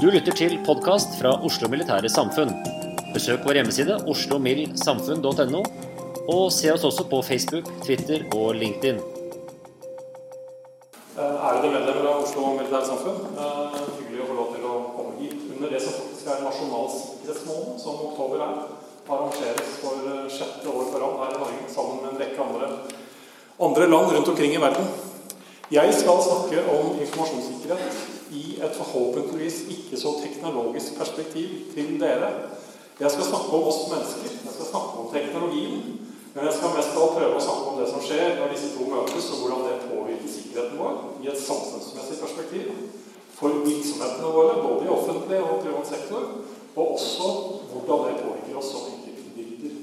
Du lytter til podkast fra Oslo Militære Samfunn. Besøk vår hjemmeside oslomildsamfunn.no, og se oss også på Facebook, Twitter og LinkedIn. Ærede medlemmer av Oslo Militære Samfunn. eh, Hyggelig å få lov til å komme hit under det som faktisk er nasjonal sikkerhetsmåned, som oktober er. Arrangeres for eh, sjette år på rad her i Norge sammen med en rekke andre, andre land rundt omkring i verden. Jeg skal snakke om informasjonssikkerhet i et forhåpentligvis ikke så teknologisk perspektiv til dere. Jeg skal snakke om oss mennesker, jeg skal snakke om teknologien. Men jeg skal mest av alt prøve å snakke om det som skjer når disse to møtes, og hvordan det påvirker sikkerheten vår i et samfunnsmessig perspektiv. For virksomhetene våre, både i offentlig og privat sektor, og også hvordan det påvirker oss som enkeltindivider.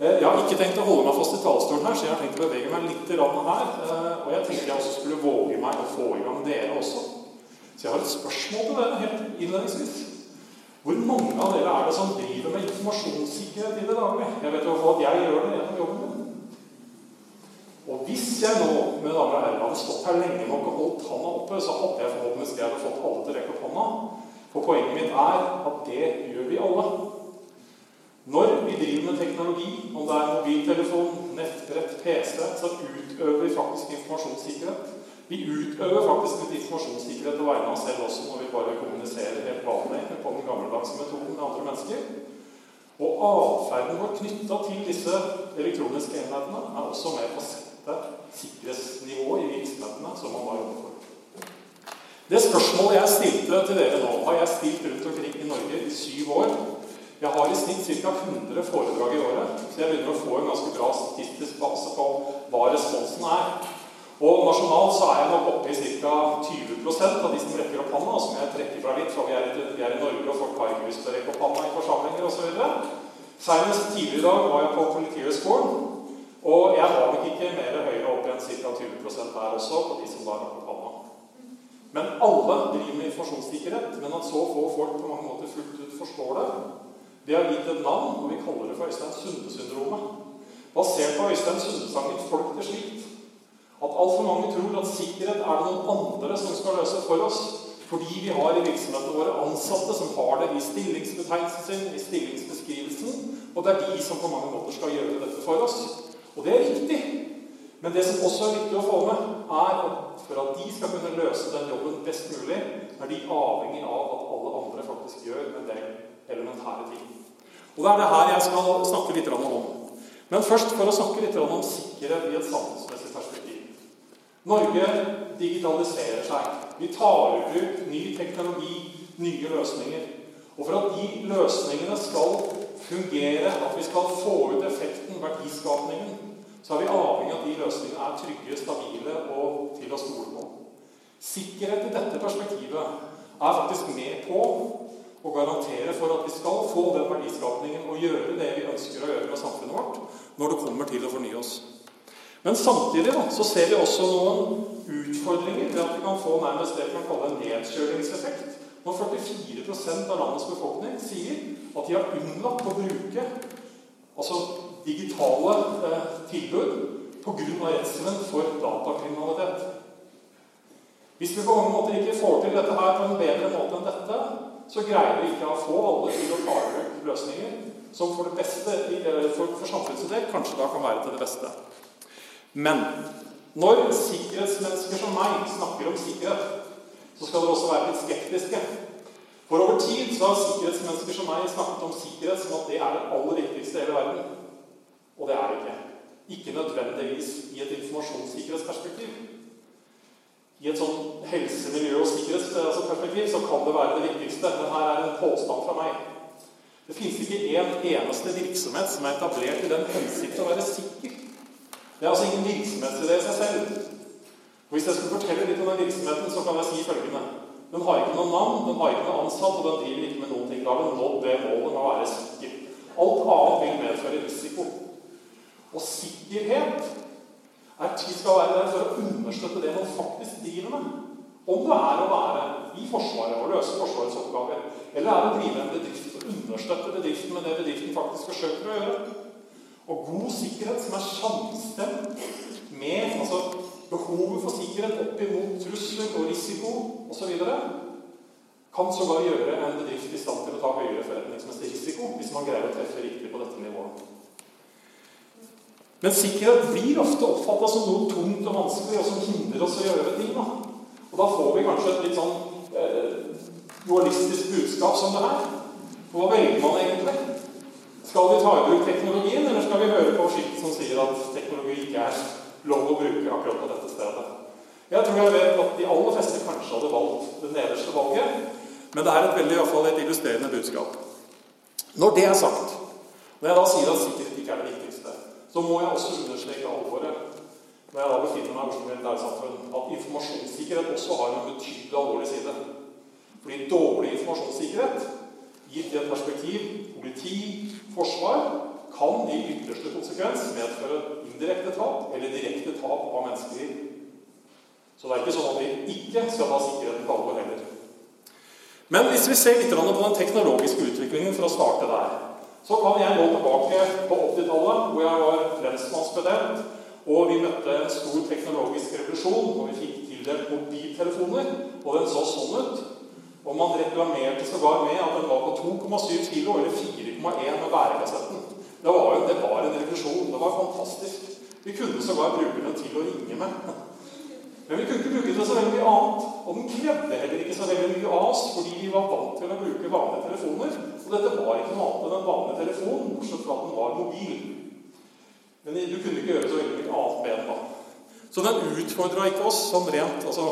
Eh, Jeg har ikke tenkt å holde meg fast i talerstolen her, så jeg har tenkt å bevege meg litt her. eh, Og jeg tenkte jeg også skulle våge meg å få i gang dere også. Så jeg har et spørsmål til dere helt innledningsvis. Hvor mange av dere er det som driver med informasjonssikkerhet i det daglige? Jeg vet i hvert fall at jeg gjør det gjennom jobben min. Og hvis jeg nå med damer og herrer, hadde stått her lenge nok og holdt hånda oppe, så hadde jeg forhåpentligvis jeg hadde fått alle til å rekke opp hånda. For poenget mitt er at det gjør vi alle. Når vi driver med teknologi, om det er mobiltelefon, nettbrett, PC, så utøver vi faktisk informasjonssikkerhet. Vi utøver faktisk litt informasjonssikkerhet på vegne av oss selv også når vi bare kommuniserer helt vanlig på den gammeldagse metoden med andre mennesker. Og atferden vår knytta til disse elektroniske enhetene er også med på å sette sikkerhetsnivået i virksomhetene som man var overfor. for. Det spørsmålet jeg stilte til dere nå, har jeg stilt rundt omkring i Norge i syv år. Jeg har i snitt ca. 100 foredrag i året, så jeg begynner å få en ganske bra statistisk base på hva responsen er. Og nasjonalt så er jeg nok oppe i ca. 20% av de som rekker opp hånda, som jeg trekker fra litt, for vi er, i, vi er i Norge, og folk har ikke lyst til å rekke opp hånda i forsamlinger osv. Senest tidligere i dag var jeg på Politihøgskolen, og jeg har nok ikke mer høyere opp enn ca. 20% der også, på de som da rakk opp hånda. Men alle driver med informasjonssikkerhet, men at så få folk på mange måter fullt ut forstår det, det har gitt et navn, og vi kaller det for Øystein Sunde-syndromet. Basert på Øystein Sunde-sangen 'Folk til slikt'. At altfor mange tror at sikkerhet er det noen andre som skal løse for oss. Fordi vi har i virksomhetene våre ansatte som har det i stillingsbetegnelsen sin, i stillingsbeskrivelsen. Og det er de som på mange måter skal gjøre dette for oss. Og det er riktig. Men det som også er viktig å få med, er at for at de skal kunne løse den jobben best mulig, er de avhengig av at alle andre faktisk gjør en del elementære ting. Og det er det her jeg skal snakke litt om. Men først for å snakke litt om sikkerhet i et samfunnsmessig. Norge digitaliserer seg. Vi tar i bruk ny teknologi, nye løsninger. Og for at de løsningene skal fungere, at vi skal få ut effekten, verdiskapningen, så er vi avhengig av at de løsningene er trygge, stabile og til å stole på. Sikkerhet i dette perspektivet er faktisk med på å garantere for at vi skal få den verdiskapningen og gjøre det vi ønsker å gjøre med samfunnet vårt, når det kommer til å fornye oss. Men samtidig da, så ser vi også noen utfordringer ved at vi kan få nærmest det vi kan kalle en nedkjølingseffekt. Når 44 av landets befolkning sier at de har unnlatt å bruke altså digitale eh, tilbud pga. redselen for datakriminalitet. Hvis vi på mange måter ikke får til dette her på en bedre måte enn dette, så greier vi ikke å få alle til å ta løsninger som for det beste, for, for samfunnets kanskje da kan være til det beste. Men når sikkerhetsmennesker som meg snakker om sikkerhet, så skal dere også være litt skeptiske. For over tid så har sikkerhetsmennesker som meg snakket om sikkerhet som at det er det aller viktigste i hele verden. Og det er det ikke. Ikke nødvendigvis i et informasjonssikkerhetsperspektiv. I et sånn helse-, miljø- og sikkerhetsperspektiv så kan det være det viktigste. Men her er en påstand fra meg. Det finnes ikke en eneste virksomhet som er etablert i den hensikt å være sikker. Det er altså ingen virksomhetsidé i seg selv. Og Hvis jeg skulle fortelle litt om den virksomheten, så kan jeg si følgende. Den har ikke noe navn, den har ikke noe ansatt, og den driver ikke med noen ting. Da har den nådd det målet med å være sikker. Alt annet vil medføre risiko. Og sikkerhet er, skal være der for å understøtte det man faktisk driver med. Om det er å være i Forsvaret og løse Forsvarets oppgaver, eller er å drive en bedrift og understøtte bedriften med det bedriften faktisk forsøker å gjøre. Og god sikkerhet som er altså, behovet for sikkerhet opp imot trusler og risiko osv. kan sågar gjøre en bedrift i stand til å ta høyere forretningsmessig risiko hvis man greier å treffe riktig på dette nivået. Men sikkerhet blir ofte oppfatta som noe tungt og vanskelig, og som hindrer oss å gjøre ting. Da. Og da får vi kanskje et litt sånn eh, dualistisk budskap som det her. Hva velger man egentlig? Skal vi ta i bruk teknologien, eller skal vi høre på skiltet som sier at teknologi ikke er lov å bruke akkurat på dette stedet? Jeg tror jeg vet at de aller fleste kanskje hadde valgt det nederste valget, men det er et veldig i hvert fall et illustrerende budskap. Når det er sagt, når jeg da sier at sikkerhet ikke er det viktigste, så må jeg også understreke alvoret når jeg da befinner meg i Oslo Militærsamfunn, at informasjonssikkerhet også har en betydelig alvorlig side. Fordi dårlig informasjonssikkerhet gitt i et perspektiv politi, forsvar, kan i ytterste konsekvens medføre indirekte tap eller direkte tap av menneskeliv. Så det er ikke sånn at vi ikke skal ha sikkerheten på alvor heller. Men hvis vi ser litt på den teknologiske utviklingen for å starte der, så kan jeg gå tilbake på 80-tallet, hvor jeg var lensmannsbetjent, og vi møtte en stor teknologisk revolusjon, og vi fikk tildelt mobiltelefoner, og den så sånn ut. Og man reklamerte sågar med at den var på 2,7 kilo, eller 4,1 med bærekassetten. Det var, jo, det var en revolusjon. Det var fantastisk. Vi kunne sågar bruke den til å ringe med. Men vi kunne ikke bruke den så veldig mye annet. Og den krevde heller ikke så veldig mye av oss, fordi vi var vant til å bruke vanlige telefoner. Og dette var ikke noe annet enn en vanlig telefon, bortsett fra at den var mobil. Men du kunne ikke gjøre så veldig mye annet med den da. Så den utfordra ikke oss sånn rent altså,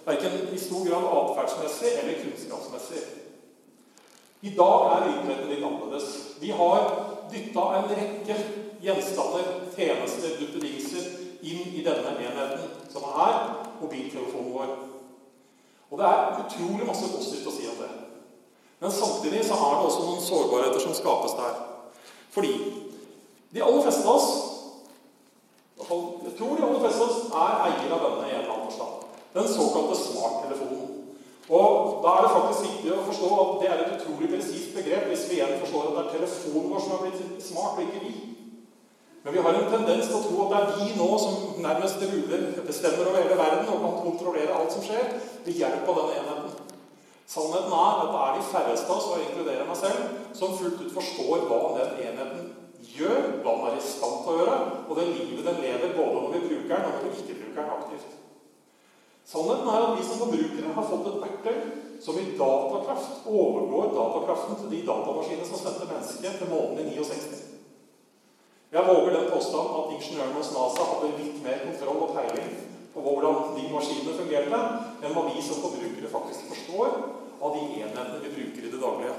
Verken i stor grad atferdsmessig eller kunnskapsmessig. I dag er virkeligheten litt annerledes. Vi har dytta en rekke gjenstander, tjenester, duppedingser inn i denne enheten, som er mobiltelefonen vår. Og det er utrolig masse positivt å si om det. Men samtidig så er det også noen sårbarheter som skapes der. Fordi de aller fleste av oss jeg tror de aller fleste av oss er eier av denne i en eller annen forstand den såkalte smarttelefonen. Og Da er det faktisk viktig å forstå at det er et utrolig presist begrep hvis vi igjen forstår at det er telefonen vår som har blitt smart, og ikke vi. Men vi har en tendens til å tro at det er vi nå som nærmest ruler, bestemmer over hele verden og kan kontrollere alt som skjer, ved hjelp av denne enheten. Sannheten er at det er de færreste av oss, og inkluderer meg selv, som fullt ut forstår hva den enheten gjør, hva den er i stand til å gjøre, og det livet den lever både når vi bruker den og når vi ikke bruker den aktivt. Sannheten er at vi som forbrukere har fått et verktøy som i datakraft overgår datakraften til de datamaskinene som sendte mennesket til månen i 69. Jeg våger den påstand at ingeniørene hos NASA hadde litt mer kontroll og peiling på hvordan de maskinene fungerte, enn hva vi som forbrukere faktisk forstår av de enhetene vi bruker i det daglige.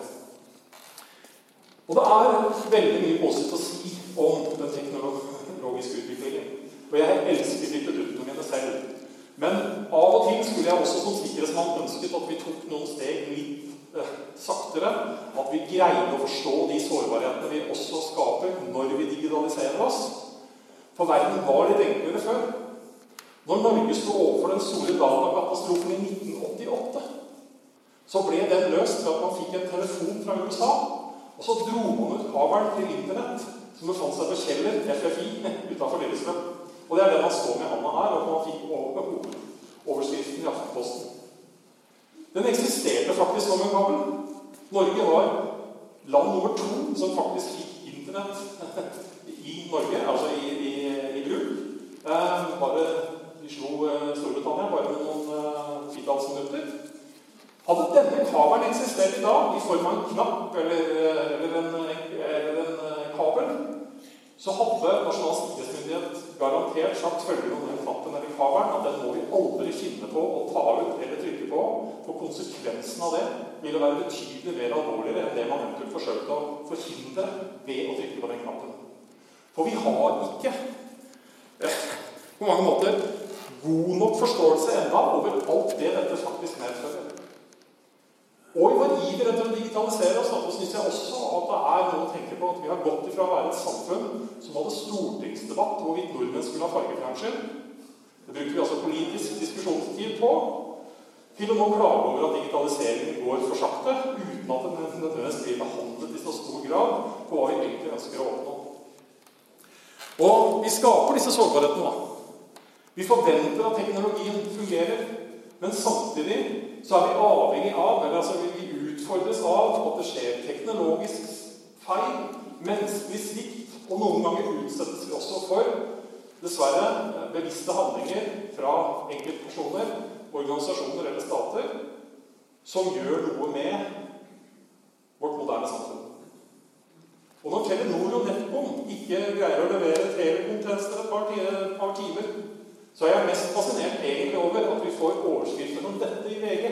Og det er veldig mye positivt å si om den teknologiske utviklingen. Og jeg elsker de produktene mine selv. Men av og til skulle jeg også som sikkerhetsmann ønsket at vi tok noen steg litt eh, saktere at vi greier å forstå de sårbarhetene vi også skaper når vi digitaliserer oss. For verden var litt enklere før. Når Norge sto overfor den store datakatastrofen i 1988, så ble den løst ved at man fikk en telefon fra USA. Og så dro man ut kabelen til Internett, som befant seg på Kjeller, FFI, utenfor Lillestrøm. Og det er den man står med i handa her, og man fikk over hovedoverskriften i Aftenposten. Den eksisterte faktisk som en kabel. Norge var land nummer to som faktisk fikk Internett i Norge, altså i, i, i bruk. Eh, bare De slo eh, Storbritannia bare med noen eh, titalls minutter. Hadde denne kabelen eksistert i dag i form av en knapp eller, eh, eller, en, eller en eh, kabel, så hadde Nasjonal sikkerhetsmyndighet garantert sagt følgende om den knappen eller kabelen at den må vi aldri finne på å ta ut eller trykke på. For konsekvensen av det ville være betydelig mer alvorligere enn det man eventuelt forsøkte å forhindre ved å trykke på den knappen. For vi har ikke eh, på mange måter god nok forståelse ennå over alt det dette faktisk medfører. Og i vår iver etter å digitalisere oss, så syns jeg også at det er noe å tenke på at vi har gått ifra å være et samfunn som hadde stortingsdebatt hvorvidt nordmenn skulle ha fargefjernsyn Det brukte vi altså politisk diskusjonstid på. Til å nå klage over at digitaliseringen går for sakte, uten at den nødvendigvis blir behandlet i så stor grad på hva vi egentlig ønsker å oppnå. Og vi skaper disse sårbarhetene, da. Vi forventer at teknologien fungerer. Men samtidig så er vi avhengig av, eller altså vi utfordres av, at det skjer teknologisk feil, menneskelig svikt, og noen ganger utsettes vi også for dessverre bevisste handlinger fra enkeltpersoner, organisasjoner eller stater som gjør noe med vårt moderne samfunn. Og når Telenor og NetCom ikke greier å levere telekomtjenester et par timer så er jeg mest fascinert egentlig over at vi får overskrifter som dette i VG.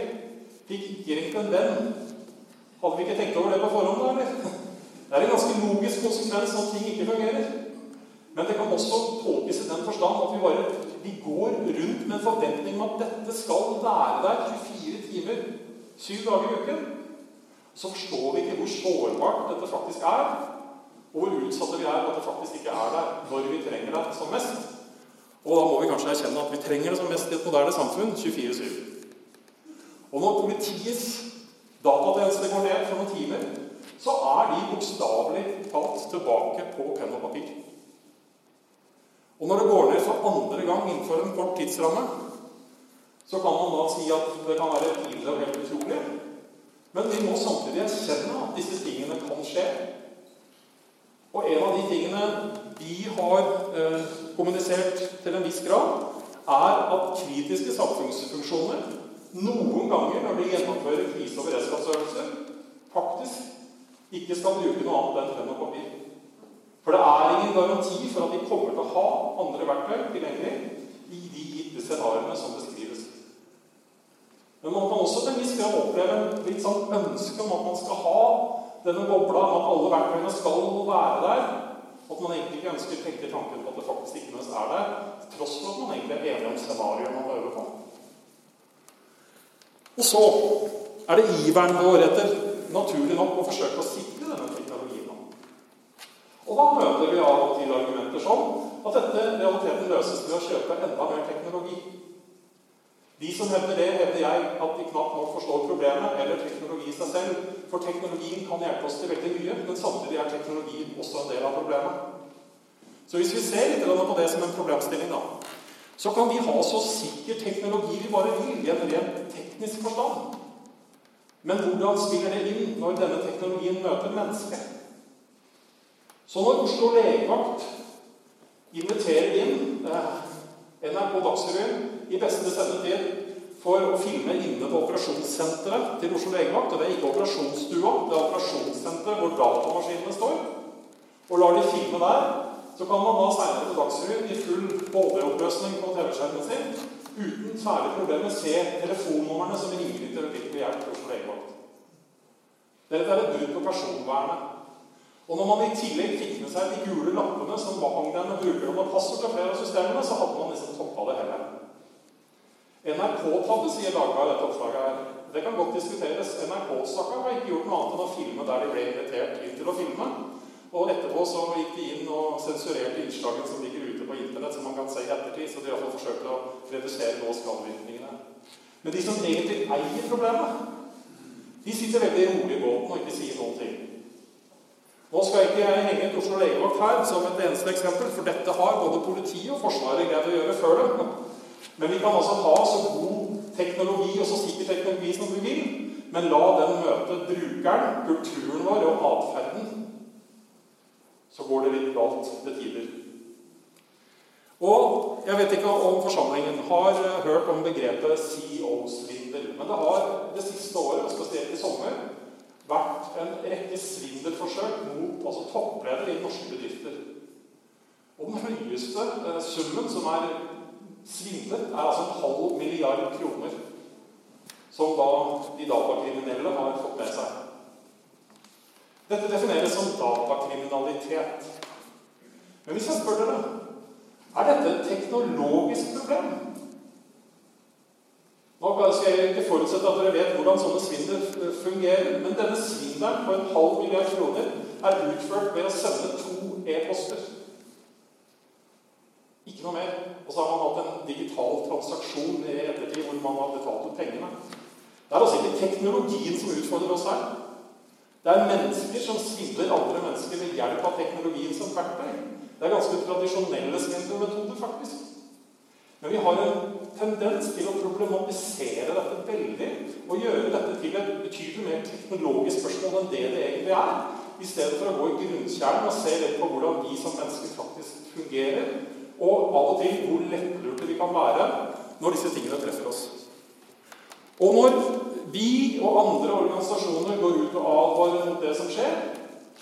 Fikk ikke en venn. Hadde vi ikke tenkt over det på forhånd, da, eller? Det er en ganske logisk konsekvens at ting ikke fungerer. Men det kan også i den forstand at vi bare vi går rundt med en forventning om at dette skal være der 24 timer, 7 dager i uken. Så forstår vi ikke hvor sårbart dette faktisk er, og hvor utsatte vi er at det faktisk ikke er der når vi trenger det som mest. Og da må vi kanskje erkjenne at vi trenger det som mest i et moderne samfunn 24-7. Og når politiets datatjeneste går ned for noen timer, så er de bokstavelig talt tilbake på penn og papir. Og når det går ned for andre gang innenfor en kort tidsramme, så kan man da si at det kan være pinlig og helt utrolig. Men vi må samtidig erkjenne at disse tingene kan skje. Og en av de tingene vi har eh, kommunisert til en viss grad, er at kritiske samfunnsfunksjoner noen ganger når de gjennomfører krise- og beredskapsøvelser, faktisk ikke skal bruke noe annet enn penn og papir. For det er ingen garanti for at de kommer til å ha andre verktøy tilgjengelig i de gitte scenarioene som beskrives. Men man kan også til en viss grad oppleve litt sånn ønske om at man skal ha denne bobla at alle verktøyene skal være der. At man egentlig ikke ønsker å tenke tanken på at det faktisk ikke nødvendigvis er der, til tross for at man egentlig er enig om scenarioet man øver på. Og så er det iveren vår etter naturlig nok å forsøke å sikre denne teknologien. Og da møter vi av og til argumenter som at dette realiteten løses ved å kjøpe enda mer teknologi. De som hevder det, hevder jeg at de knapt nok forstår problemet eller teknologi i seg selv. For teknologien kan hjelpe oss til veldig mye, men samtidig er teknologien også en del av problemet. Så hvis vi ser litt på det som en problemstilling, da, så kan vi ha så sikker teknologi vi bare vil i en rent teknisk forstand. Men hvordan spiller det inn når denne teknologien møter mennesket? Så når Oslo legevakt inviterer inn eh, NRK Dagsrevyen i beste sendetid for å filme inne på operasjonssenteret til Oslo legevakt. Og det er ikke operasjonsstua, det er operasjonssenteret hvor datamaskinene står. Og lar de filme der, så kan man da seinere på Dagsrevyen i full HD-oppløsning på TV-skjermen sin uten særlig problemer se telefonnumrene som ringer til øyeblikkelig hjelp Oslo legevakt. Dette er et brudd på personvernet. Og når man i tillegg fikk med seg de gule lappene som hang der med brukernavn og til flere av systemene, så hadde man liksom toppa det hele. NRK-tabbe, sier Dagbladet i dette oppslaget her. Det kan godt diskuteres. NRK stakkar har ikke gjort noe annet enn å filme der de ble invitert inn til å filme. Og etterpå så gikk de inn og sensurerte innslagene som ligger ute på internett, som man kan se i ettertid. Så de har fått forsøkt å redusere nå skadevirkningene. Men de som egentlig eier problemet, de sitter veldig rolig i båten og ikke sier noen ting. Nå skal jeg ikke henge ut Oslo legevakt her som et eneste eksempel, for dette har både politiet og Forsvaret greid å gjøre før det. Men vi kan altså ha så god teknologi og så sikker teknologi som vi vil, men la den møte brukeren, kulturen vår og atferden, så går det litt galt til tider. Og jeg vet ikke om forsamlingen har hørt om begrepet CEO-svindel. Men det har det siste året, spesielt i sommer, vært en rekke svindelforsøk mot altså toppledere i norske bedrifter. Og den høyeste eh, summen som er svindlet, er altså en halv milliard kroner. Som da de datakriminelle har fått med seg. Dette defineres som datakriminalitet. Men hvis jeg spør dere er dette et teknologisk problem? Nå skal jeg ikke forutsette at dere vet hvordan sånne svindler fungerer, men denne svindelen på en halv milliard kroner er utført ved å sende to e-poster. Ikke noe mer. Og så har man hatt en digital transaksjon i ettertid hvor man har betalt ut pengene. Det er altså ikke teknologien som utfordrer oss her. Det er mennesker som svindler andre mennesker ved hjelp av teknologien som verktøy. Det er ganske tradisjonelle svindlermetoder, faktisk. Men vi har en tendens til å problematisere dette veldig og gjøre dette til et betydelig mer teknologisk spørsmål enn det det egentlig er, i stedet for å gå i grunnkjernen og se litt på hvordan vi som mennesker faktisk fungerer, og av og til hvor lettlurte vi kan være når disse tingene treffer oss. Og når vi og andre organisasjoner går ut og advarer mot det som skjer,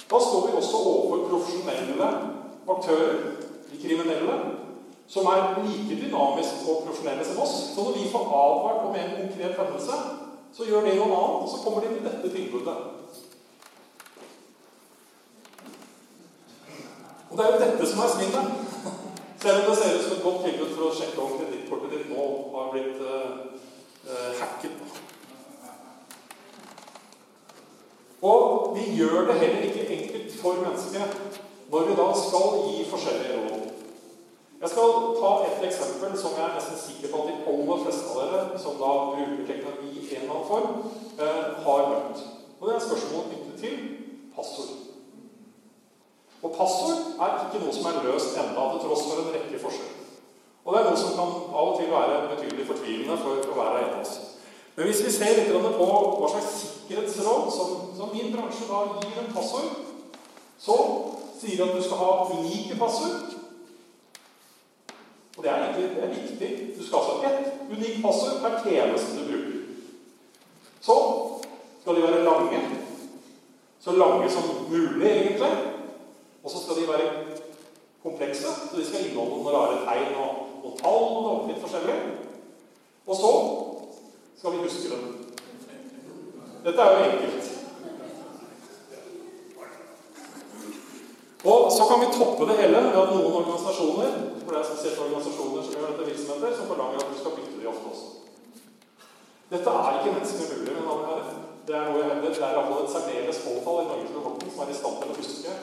da står vi også overfor profesjonelle aktører, de kriminelle, som er like dynamiske og profesjonelle som oss. Så når vi får advart om en konkret hendelse, så gjør de noe annet, og så kommer de til dette tilbudet. Og det er jo dette som er svindelen. Selv om det ser ut som et godt tilbud for å sjekke om kredittkortet ditt nå har blitt eh, hacket. Og vi gjør det heller ikke enkelt for mennesket når vi da skal gi forskjellige råd. Jeg skal ta et eksempel som jeg er nesten sikker på at de aller fleste av dere som da bruker teknologi i en eller annen form, eh, har møtt. Og Det er spørsmål knyttet til passord. Og passord er ikke noe som er løst enda, til tross for en rekke forsøk. Og det er noe som kan av og til være betydelig fortvilende for å være en av oss. Men hvis vi ser litt på hva slags sikkerhetsråd som, som min bransje da gir en passord, så sier at du skal ha unike passord. Og det er egentlig det er viktig. Du skal altså ha ett unikt passord per tjeneste du bruker. Så skal de være lange. Så lange som mulig, egentlig. Og så skal de være komplekse. Så de skal inneholde noen rare tegn og, og tall og litt forskjellig. Og så skal vi huske dem. Dette er jo enkelt. Og så kan vi toppe det hele ved at noen organisasjoner for det er spesielt organisasjoner som gjør dette virksomheter, som forlanger at du skal bytte de ofte også. Dette er ikke menneskelig mulig. men. Det er noe jeg hevder. Det er iallfall et særdeles fåtall i Norges som er i stand til å huske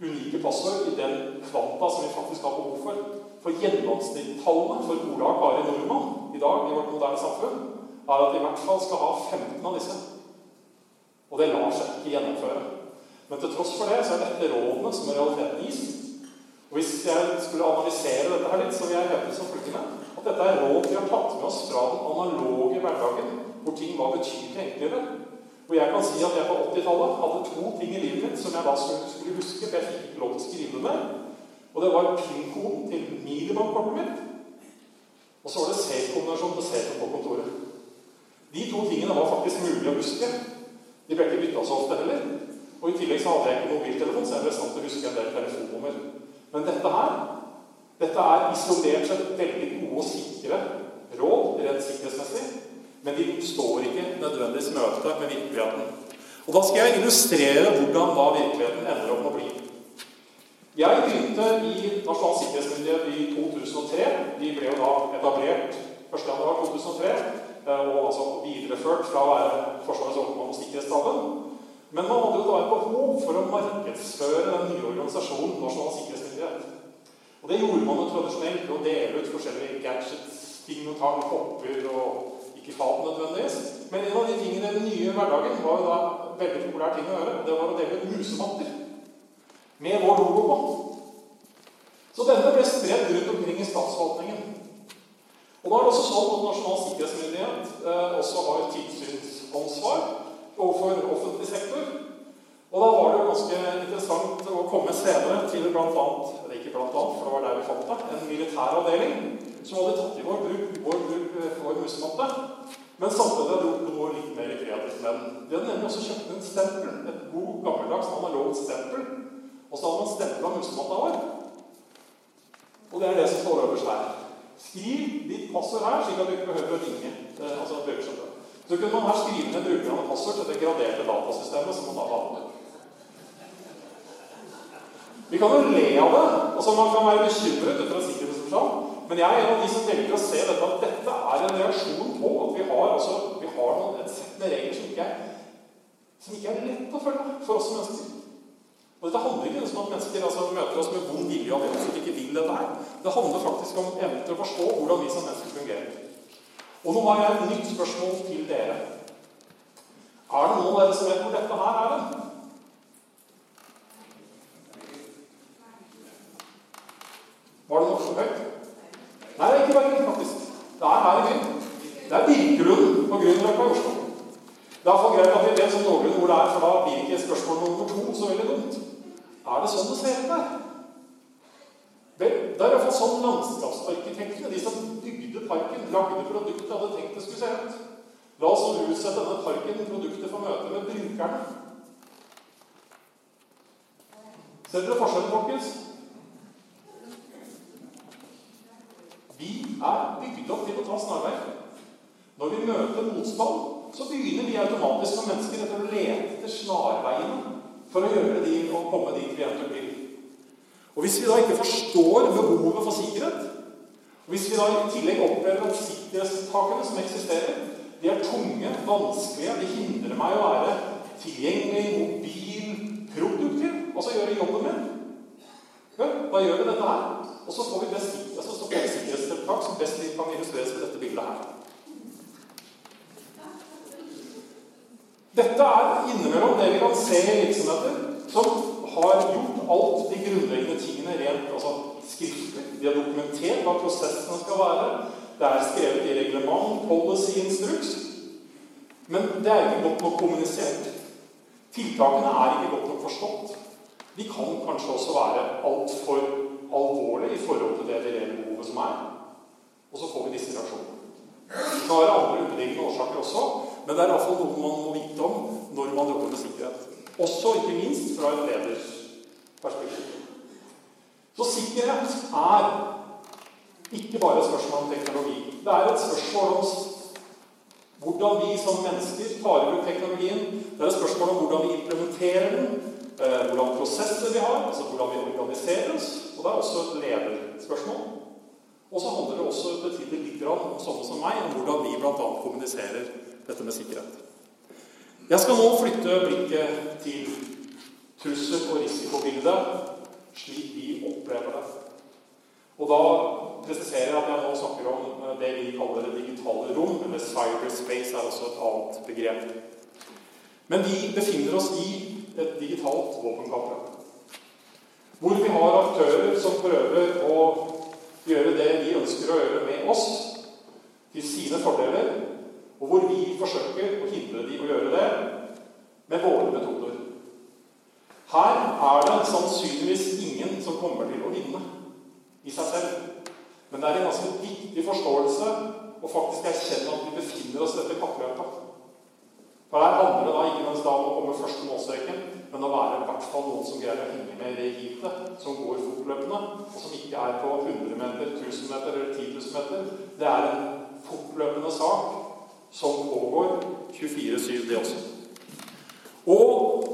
unike passord i den kvanta som vi faktisk har behov for. For gjennomsnittstallene for Ola og Kari Nordmann i dag i vårt moderne samfunn er at vi i hvert fall skal ha 15 av disse. Og det lar seg ikke gjennomføre. Men til tross for det så er dette rådene som i realiteten gis. Og Hvis jeg skulle analysere dette her litt, så vil jeg hevde som følgende at dette er råd vi har tatt med oss fra den analoge hverdagen, hvor ting var betydelig enklere. Og jeg kan si at jeg på 80-tallet hadde to ting i livet mitt som jeg da skulle, huske, for jeg fikk lov til å skrive med. Og det var PIN-koden til minibankkortet mitt. Og så var det C-kombinasjon på safe på kontoret. De to tingene var faktisk mulig å huske. De ble ikke bytta så ofte heller. Og I tillegg så hadde jeg ikke mobiltelefon, så jeg ble stand til å huske en del telefonnummer. Men dette her dette er isolert sett veldig gode og sikre råd rent sikkerhetsmessig. Men de står ikke nødvendigvis møte med virkeligheten. Og Da skal jeg illustrere hvordan da virkeligheten ender opp med å bli. Jeg begynte i Nasjonal sikkerhetsmyndighet i 2003. De ble jo da etablert 1.1.2003. og altså videreført fra å være Forsvarets overmann og Sikkerhetsstaben. Men man hadde jo da et behov for å markedsføre den nye organisasjonen Nasjonal sikkerhetsmyndighet. Og det gjorde man jo tradisjonelt ved å dele ut forskjellige gadgets, ting og tang, kopper og ikke fat nødvendigvis. Men en av de tingene i den nye hverdagen var jo da veldig populær ting å gjøre. Det var å dele ut musematter med vår logo på. Så denne ble spredt rundt omkring i statsforvaltningen. Og da er det også sånn at Nasjonal sikkerhetsmyndighet eh, også har tilsynsansvar overfor offentlig sektor. Og da var det jo ganske interessant å komme senere til blant annet, for det var der vi fant det, en militær avdeling som hadde tatt i vår bruk vår bruk for musematte. Men samtidig hadde gjort noe litt mer kreativt med den. De hadde nemlig også kjøpt en stempel. Et god, gammeldags analogt stempel. Og så hadde man stempla musematta vår. Og det er det som står øverst her. Skriv ditt passord her, slik at du ikke behøver å ringe. Eh, altså. Så kunne man her skrive ned brukerne passord til det graderte datasystemet som man da hadde. Vi kan jo le av det. altså Man kan være bekymret ut fra sikkerhetsforstand. Men jeg er en av de som velger å se dette at dette er en reaksjon på at vi har, altså, vi har noen, et sett med regler som ikke, er, som ikke er lett å følge for oss som mennesker. Og Dette handler ikke om at mennesker altså, møter oss med vond vilje og at vi ikke vil dette her. Det handler faktisk om evnen til å forstå hvordan vi som mennesker fungerer. Og nå har jeg et nytt spørsmål til dere. Er det noen av dere som vet hvor dette her er? Den? Var det noe for høyt? Nei, ikke bare Bergen, faktisk. Det er her i byen. Det er Birkelunden på Grünerløkka i Oslo. Det er iallfall greit at vi vet sånn noenlunde hvor det er, for da blir ikke spørsmål nummer to så veldig dumt. Er det sånn det ser ut der? Vel, det er iallfall sånn landskapsarkitektene, de som bygde parken, lagde produktet, hadde tenkt det skulle se ut. La oss utsette denne parken produktet for møte med brukerne. Ser dere forskjellen, folkens? Vi er bygd opp til å ta snarveier. Når vi møter motstand, så begynner vi automatisk som mennesker etter å lete etter snarveiene for å gjøre de og komme dit vi eventuelt vil. Og Hvis vi da ikke forstår behovet for sikkerhet, og hvis vi da i tillegg opplever at sikkerhetstakene som eksisterer, de er tunge, vanskelige, de hindrer meg å være tilgjengelig, mobil, produktiv, altså gjøre jobben min, ja, da gjør vi dette her. Og så får vi, best, altså, så får vi sikkerhetstiltak som best kan illustreres ved dette bildet her. Dette er innimellom det vi kan se i virksomheter som har gjort alt de grunnleggende tingene rent altså skriftlig. De har dokumentert hva prosessene skal være. Det er skrevet i reglement, policy, instruks. Men det er ikke godt nok kommunisert. Tiltakene er ikke godt nok forstått. De kan kanskje også være altfor alvorlige i forhold til det reelle behovet som er. Og så får vi disse reaksjonene. Det kan andre underliggende årsaker også, men det er iallfall noe man må vite om når man jobber med sikkerhet. Også ikke minst fra et ledersperspektiv. Så sikkerhet er ikke bare et spørsmål om teknologi. Det er et spørsmål om hvordan vi som mennesker tar i bruk teknologien. Det er et spørsmål om hvordan vi implementerer den, hvordan prosesser vi har, altså hvordan vi organiserer oss. Og det er også et lederspørsmål. Og så handler det også betydelig litt om sånne som meg, om hvordan vi bl.a. kommuniserer dette med sikkerhet. Jeg skal nå flytte blikket til trussel- og risikobildet slik vi opplever det. Og da presiserer jeg at jeg nå snakker om eh, det vi kaller det digitale rom, eller cyberspace er også et annet begrep. Men vi befinner oss i et digitalt våpenkappløp. Hvor vi har aktører som prøver å gjøre det vi ønsker å gjøre med oss, til sine fordeler, og hvor vi forsøker å hindre de å gjøre det med våre metoder. Her er det sannsynligvis ingen som kommer til å vinne i seg selv. Men det er en ganske viktig forståelse å faktisk erkjenne at vi befinner oss i dette kappløpet. For her handler det da ikke mens om å komme først til målstreken, men å være i hvert fall noen som greier å henge med det heatet, som går fortløpende, og som ikke er på 100 meter, 1000 meter eller 10 000 meter. Det er en fortløpende sak som pågår 24-7, det også. Og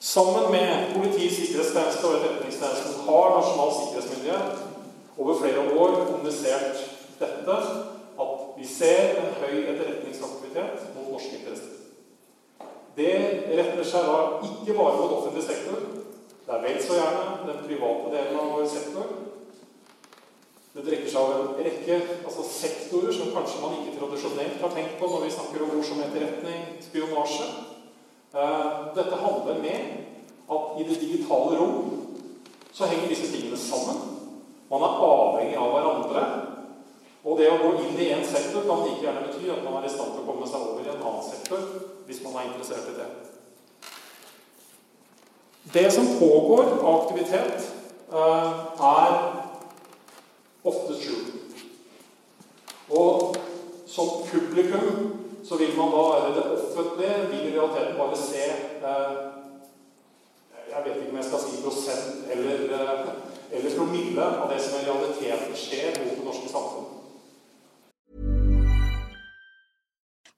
sammen med Politiets sikkerhetstjeneste og Etterretningstjenesten har Nasjonal sikkerhetsmyndighet over flere år kommunisert dette, at vi ser en høy etterretningsaktivitet mot norske interesser. Det retter seg da ikke bare mot offentlig sektor. Det er vel så gjerne den private delen av vår sektor. Det drekker seg av en rekke altså sektorer som kanskje man ikke tradisjonelt har tenkt på når vi snakker om ord som etterretning, spionasje. Eh, dette handler med at i det digitale rom så henger disse tingene sammen. Man er avhengig av hverandre. Og det å gå inn i én sektor kan like gjerne bety at man er i stand til å komme seg over i en annen sektor hvis man er interessert i det. Det som pågår av aktivitet, eh, er ofte skjult. Og som publikum så vil man da, eller det offentlige, vil i realiteten bare se eh, Jeg vet ikke om jeg skal si prosent eller, eh, eller promille av det som i realiteten skjer mot det norske samfunn.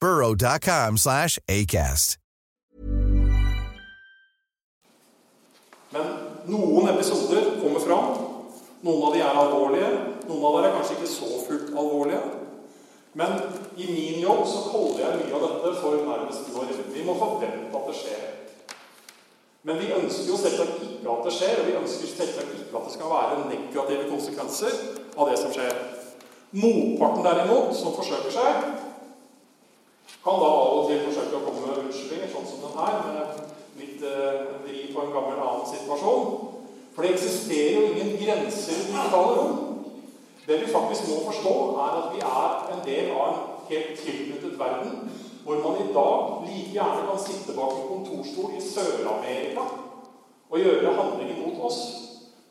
burrow.com slash ACAST. Men noen episoder kommer fram. Noen av de er alvorlige. Noen av dem er kanskje ikke så fullt alvorlige. Men i min jobb så holder jeg mye av dette for nærmest vår Vi må forvente at det skjer. Men vi ønsker jo selvsagt ikke at det skjer, og vi ønsker selvsagt ikke at det skal være negative konsekvenser av det som skjer. Motparten derimot, som forsøker seg, kan da av og til forsøke å komme med unnskyldninger, sånn som den her, med litt eh, vri på en gammel annen situasjon. For det eksisterer jo ingen grenser i digitale rom. Det vi faktisk må forstå, er at vi er en del av en helt tilknyttet verden, hvor man i dag like gjerne kan sitte bak en kontorstol i Sør-Amerika og gjøre handlinger mot oss,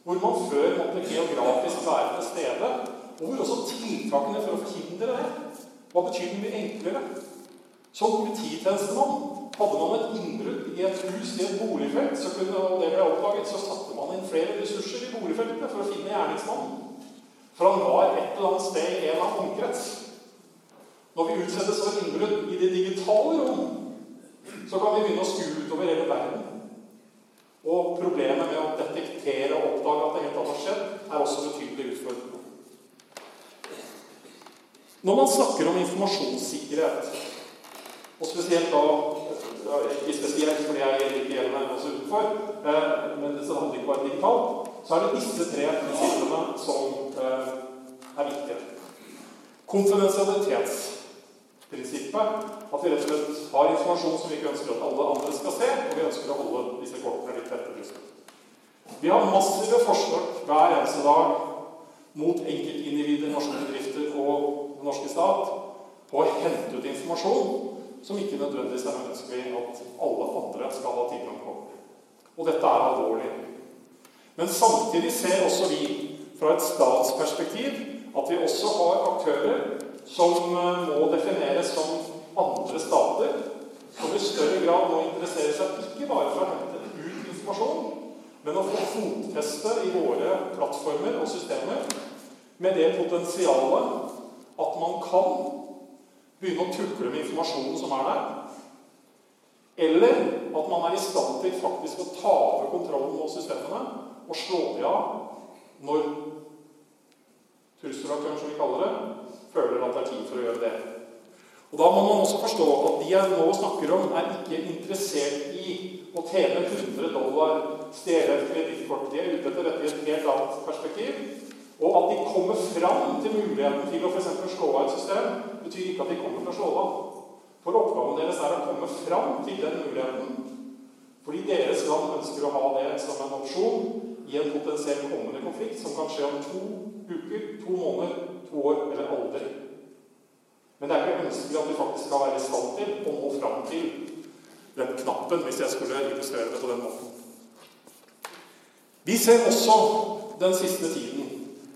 hvor man før måtte geografisk være til stede, og hvor også tiltakene for å forhindre det var betydelig mye enklere. Som polititjenestemann hadde man et innbrudd i et hus i et boligfelt, så kunne, og det ble oppdaget, så satte man inn flere ressurser i boligfeltet for å finne gjerningsmannen. For han var et eller annet sted i en eller annen omkrets. Når vi utsettes for innbrudd i det digitale rom, så kan vi begynne å skue utover hele verden. Og problemet med å detektere og oppdage at det helt har skjedd, er også betydelig utfordrende. Når man snakker om informasjonssikkerhet, og spesielt da Ikke spesielt fordi jeg ikke gjelder meg også utenfor, men det handler ikke bare digitalt, så er det disse tre prinsippene som er viktige. Konfidensialitetsprinsippet. At vi rett og slett har informasjon som vi ikke ønsker at alle andre skal se, og vi ønsker å holde disse kortene litt tett til. Vi har massive forsøk hver eneste dag mot enkeltindivider, norske bedrifter og den norske stat på å hente ut informasjon som ikke nødvendigvis er ønskelig at alle andre skal ha tilgang på. Og dette er alvorlig. Men samtidig ser også vi fra et statsperspektiv at vi også har aktører som må defineres som andre stater, som i større grad må interessere seg ikke bare for å hente ut informasjon, men å få fotfeste i våre plattformer og systemer med det potensialet at man kan begynne å tukle med informasjonen som er der. Eller at man er i stand til faktisk å ta over kontrollen over systemene og slå de av når trusselaktøren, som vi kaller det, føler at det er tid for å gjøre det. Og Da må man også forstå at de jeg nå snakker om, er ikke interessert i å tjene 100 dollar, stjele et kredittkort. De er ute etter dette i et helt annet perspektiv. Og at de kommer fram til muligheten til å f.eks. slå av et system, betyr ikke at de kommer til å slå av. For oppgaven deres er å komme fram til den muligheten. Fordi deres land ønsker å ha det som en opsjon i en potensielt kommende konflikt som kan skje om to uker, to måneder, to år eller aldri. Men det er ikke ønskelig at vi faktisk skal være i stand til å nå fram til den knappen, hvis jeg skulle illustrere det på den måten. Vi ser også den siste tiden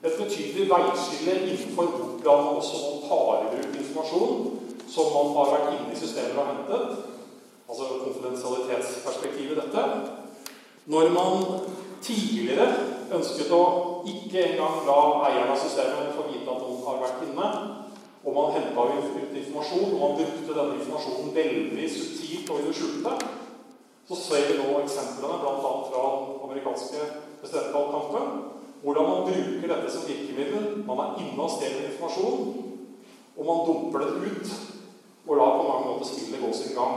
et betydelig veiskille innenfor hvordan man også må i bruk informasjon som man har vært inne i systemet og hentet, altså konfidensialitetsperspektivet dette. Når man tidligere ønsket å ikke engang la eieren av systemet få vite at noen har vært inne, og man henta ut informasjon, og man brukte denne informasjonen veldig subtilt og i det skjulte, så ser vi nå eksemplene bl.a. fra den amerikanske presidentvalgkampen, hvordan man bruker dette som virkemiddel. Man er inne og stjeler informasjon, og man dumper det ut og lar på mange måter spillet gå sin gang.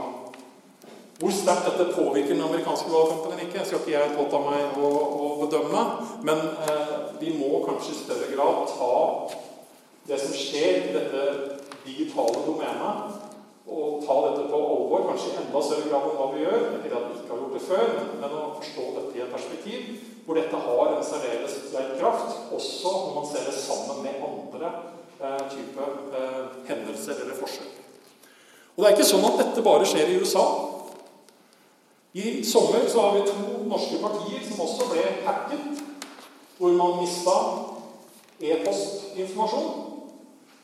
Hvor sterkt dette påvirker den amerikanske valgkampen eller ikke, skal ikke jeg påta meg å, å bedømme. Men eh, vi må kanskje i større grad ta det som skjer i dette digitale domenet, og ta dette på alvor, kanskje i enda større grad enn hva vi gjør. Ikke at vi ikke har gjort det før, men, å forstå dette i et perspektiv hvor dette har en særdeles sterk kraft, også når man ser det sammen med andre eh, type eh, hendelser eller forsøk. Og Det er ikke sånn at dette bare skjer i USA. I sommer så har vi to norske partier som også ble hacket, hvor man mista e-postinformasjon.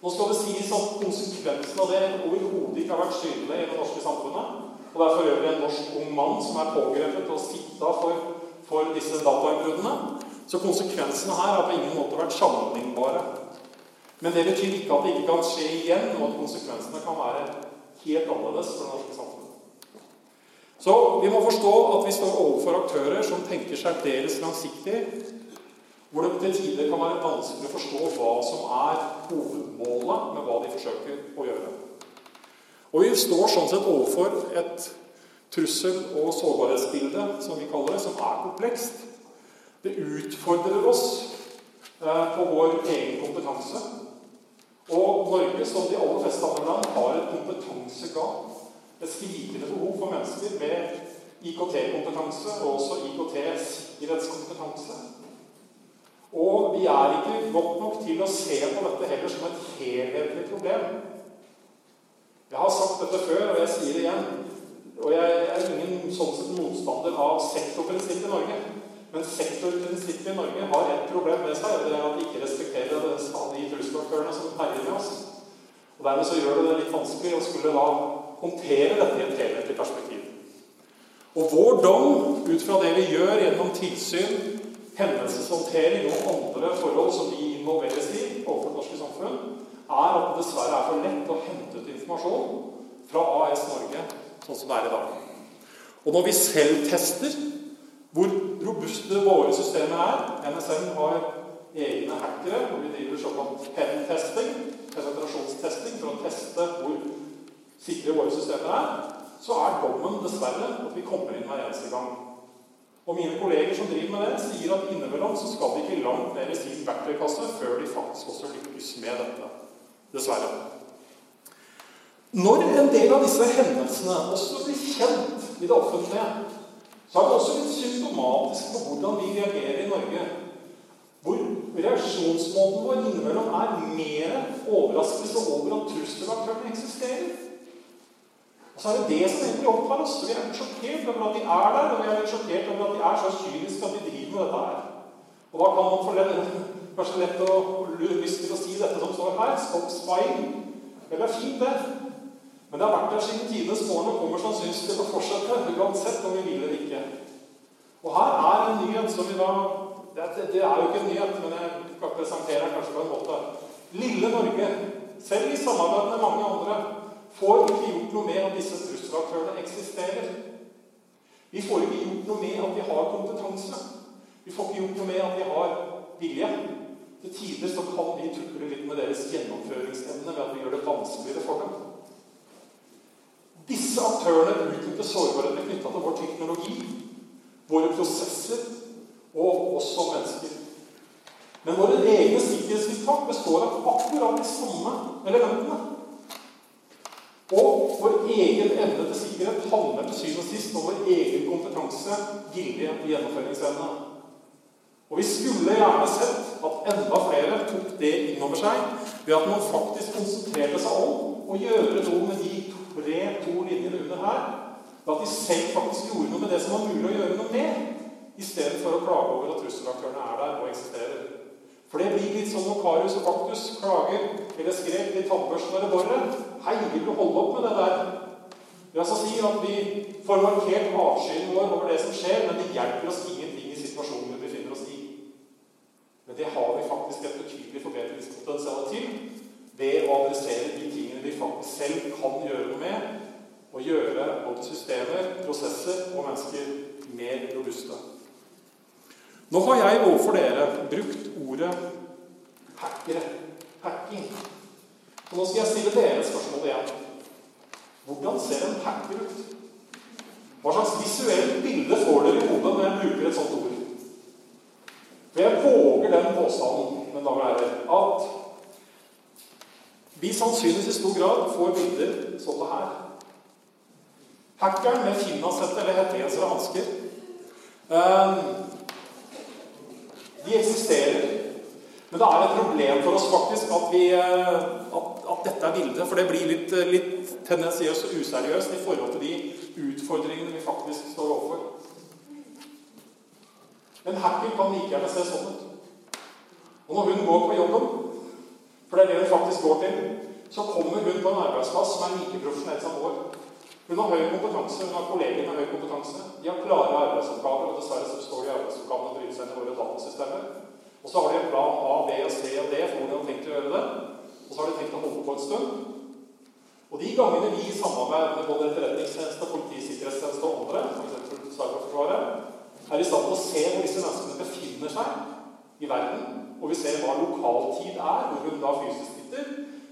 Nå skal det sies at konsekvensen av det overhodet ikke har vært synlig i det norske samfunnet. Og det er for øvrig en norsk ung mann som er pågrepet og sikta for, for disse datainnbruddene. Så konsekvensene her har på ingen måte vært sammenlignbare. Men det betyr ikke at det ikke kan skje igjen, og at konsekvensene kan være helt annerledes for det norske samfunnet. Så vi må forstå at vi står overfor aktører som tenker seg dels langsiktig, hvor det til tider kan være vanskelig å forstå hva som er hovedmålet med hva de forsøker å gjøre. Og vi står sånn sett overfor et trussel- og sårbarhetsbilde som vi kaller det, som er komplekst. Det utfordrer oss eh, på vår egen kompetanse. Og Norge, som de aller fleste andre land, har et kompetansegap. Et skrikende behov for mennesker med IKT-kompetanse og også IKT-sikkerhetskompetanse. Og vi er ikke godt nok til å se på dette heller som et helhetlig problem. Jeg har sagt dette før, og jeg sier det igjen. Og jeg er ingen sånn sett motstander av sektorprinsippet i Norge. Men sektorprinsippet i Norge har et problem med seg, og det er at de ikke respekterer de stadige trusselaktørene som herjer med oss. Og Dermed så gjør det det litt vanskelig å skulle da håndtere dette i et helhetlig perspektiv. Og vår dom ut fra det vi gjør gjennom tilsyn, hendelseshåndtering og andre forhold som vi involveres i overfor det norske samfunn, er at det dessverre er for lett å hente ut informasjon fra AS Norge sånn som det er i dag. Og når vi selv tester hvor robuste våre systemer er NSM har egne hackere hvor vi driver såkalt pen-testing, penetrasjonstesting, for å teste hvor sikre våre systemer er, så er dommen dessverre at vi kommer inn hver eneste gang. Og mine kolleger som driver med det, sier at innimellom så skal de ikke langt ned i sin verktøykasse før de faktisk også lykkes med dette. Dessverre. Når en del av disse hendelsene også blir kjent i det offentlige, så er det også litt symptomatisk på hvordan vi reagerer i Norge. Hvor reaksjonsmåten vår innimellom er mer overraskelse over at trusselaktørene eksisterer. Og så er det det som egentlig opptar oss. Vi er sjokkert over at de er der, og vi er sjokkert over at de er så kyniske at de driver med dette her. Og da kan man få lett, kanskje lett å lyst til å si dette som står her. Stop spying. Det er fint, det. Men det har vært der siden tidenes morgen og kommer sannsynligvis til å fortsette, uansett om vi vil eller ikke. Og her er en nyhet som vi da det, det er jo ikke en nyhet, men jeg kan presentere den kanskje på en måte. Lille Norge, selv i samarbeid med mange andre, får ikke gjort noe med at disse trusselaktørene eksisterer. Vi får ikke gjort noe med at de har kompetanse. Vi får ikke gjort noe med at de har vilje. Til tider så kan vi tukle litt med deres gjennomføringsevne ved at vi gjør det vanskeligere for dem. Disse aktørene utnytter sårbarheter knytta til vår teknologi, våre prosesser og oss som mennesker. Men våre egne sikkerhetstiltak består av akkurat de samme elementene. Og vår egen evne til sikkerhet handler til syvende og sist om vår egen kompetanse, vilje og gjennomføringsevne. Og vi skulle gjerne sett at enda flere tok det inn over seg ved at man faktisk konsentrerte seg om å gjøre noe med de tre, to linjene under her. At de selv faktisk gjorde noe med det som var mulig å gjøre noe med, i stedet for å klage over at trusselaktørene er der og eksisterer. For det blir litt sånn når Karius og Baktus klager eller skrek til tannbørsten eller boret. Hei, vil du holde opp med det der? Ja, så altså si at vi får markert avskyen vår over det som skjer, men det hjelper oss ingenting i situasjonen vi befinner oss i. Men det har vi faktisk et betydelig forbedringspotensial til ved å adressere de tingene vi faktisk selv kan gjøre noe med, og gjøre både systemer, prosesser og mennesker mer robuste. Nå har jeg overfor dere brukt ordet hackere. Hacking. Og nå skal jeg stille dere et spørsmål igjen. Hvordan ser en hacker ut? Hva slags visuelt bilde får dere i hodet når jeg bruker et sånt ord? For jeg våger den påstanden men da det, at vi sannsynligvis i stor grad får bilder som det her. Hackeren med finlandshette eller hettegenser og hansker. Um, de eksisterer. Men det er et problem for oss faktisk at, vi, eh, at, at dette er bildet. For det blir litt, litt tendensiøst og useriøst i forhold til de utfordringene vi faktisk står overfor. En hacker kan like gjerne se sånn ut. Og når hun går på jobben, for det er det hun faktisk går til, så kommer hun på en arbeidsplass som er like profesjonell som vår. Hun har høy kompetanse, hun har kolleger med høy kompetanse. De har klare arbeidsoppgaver, og dessverre så består de arbeidsoppgavene seg inn våre datasystemer. Og så har de en plan A, B og C og D for hvordan de har tenkt å gjøre det. Og så har de tenkt å holde på en stund. Og de gangene vi i samarbeid med både Etterretningstjeneste, Politisikkerhetstjeneste og andre, f.eks. Cyberforsvaret, er i stand til å se hvor disse menneskene befinner seg i verden, og vi ser hva lokaltid er, hvor hun da fysisk sitter,